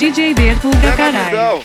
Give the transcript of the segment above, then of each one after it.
DJ Bertuga caralho.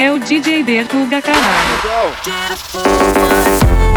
É o DJ Bertuga caralho. one.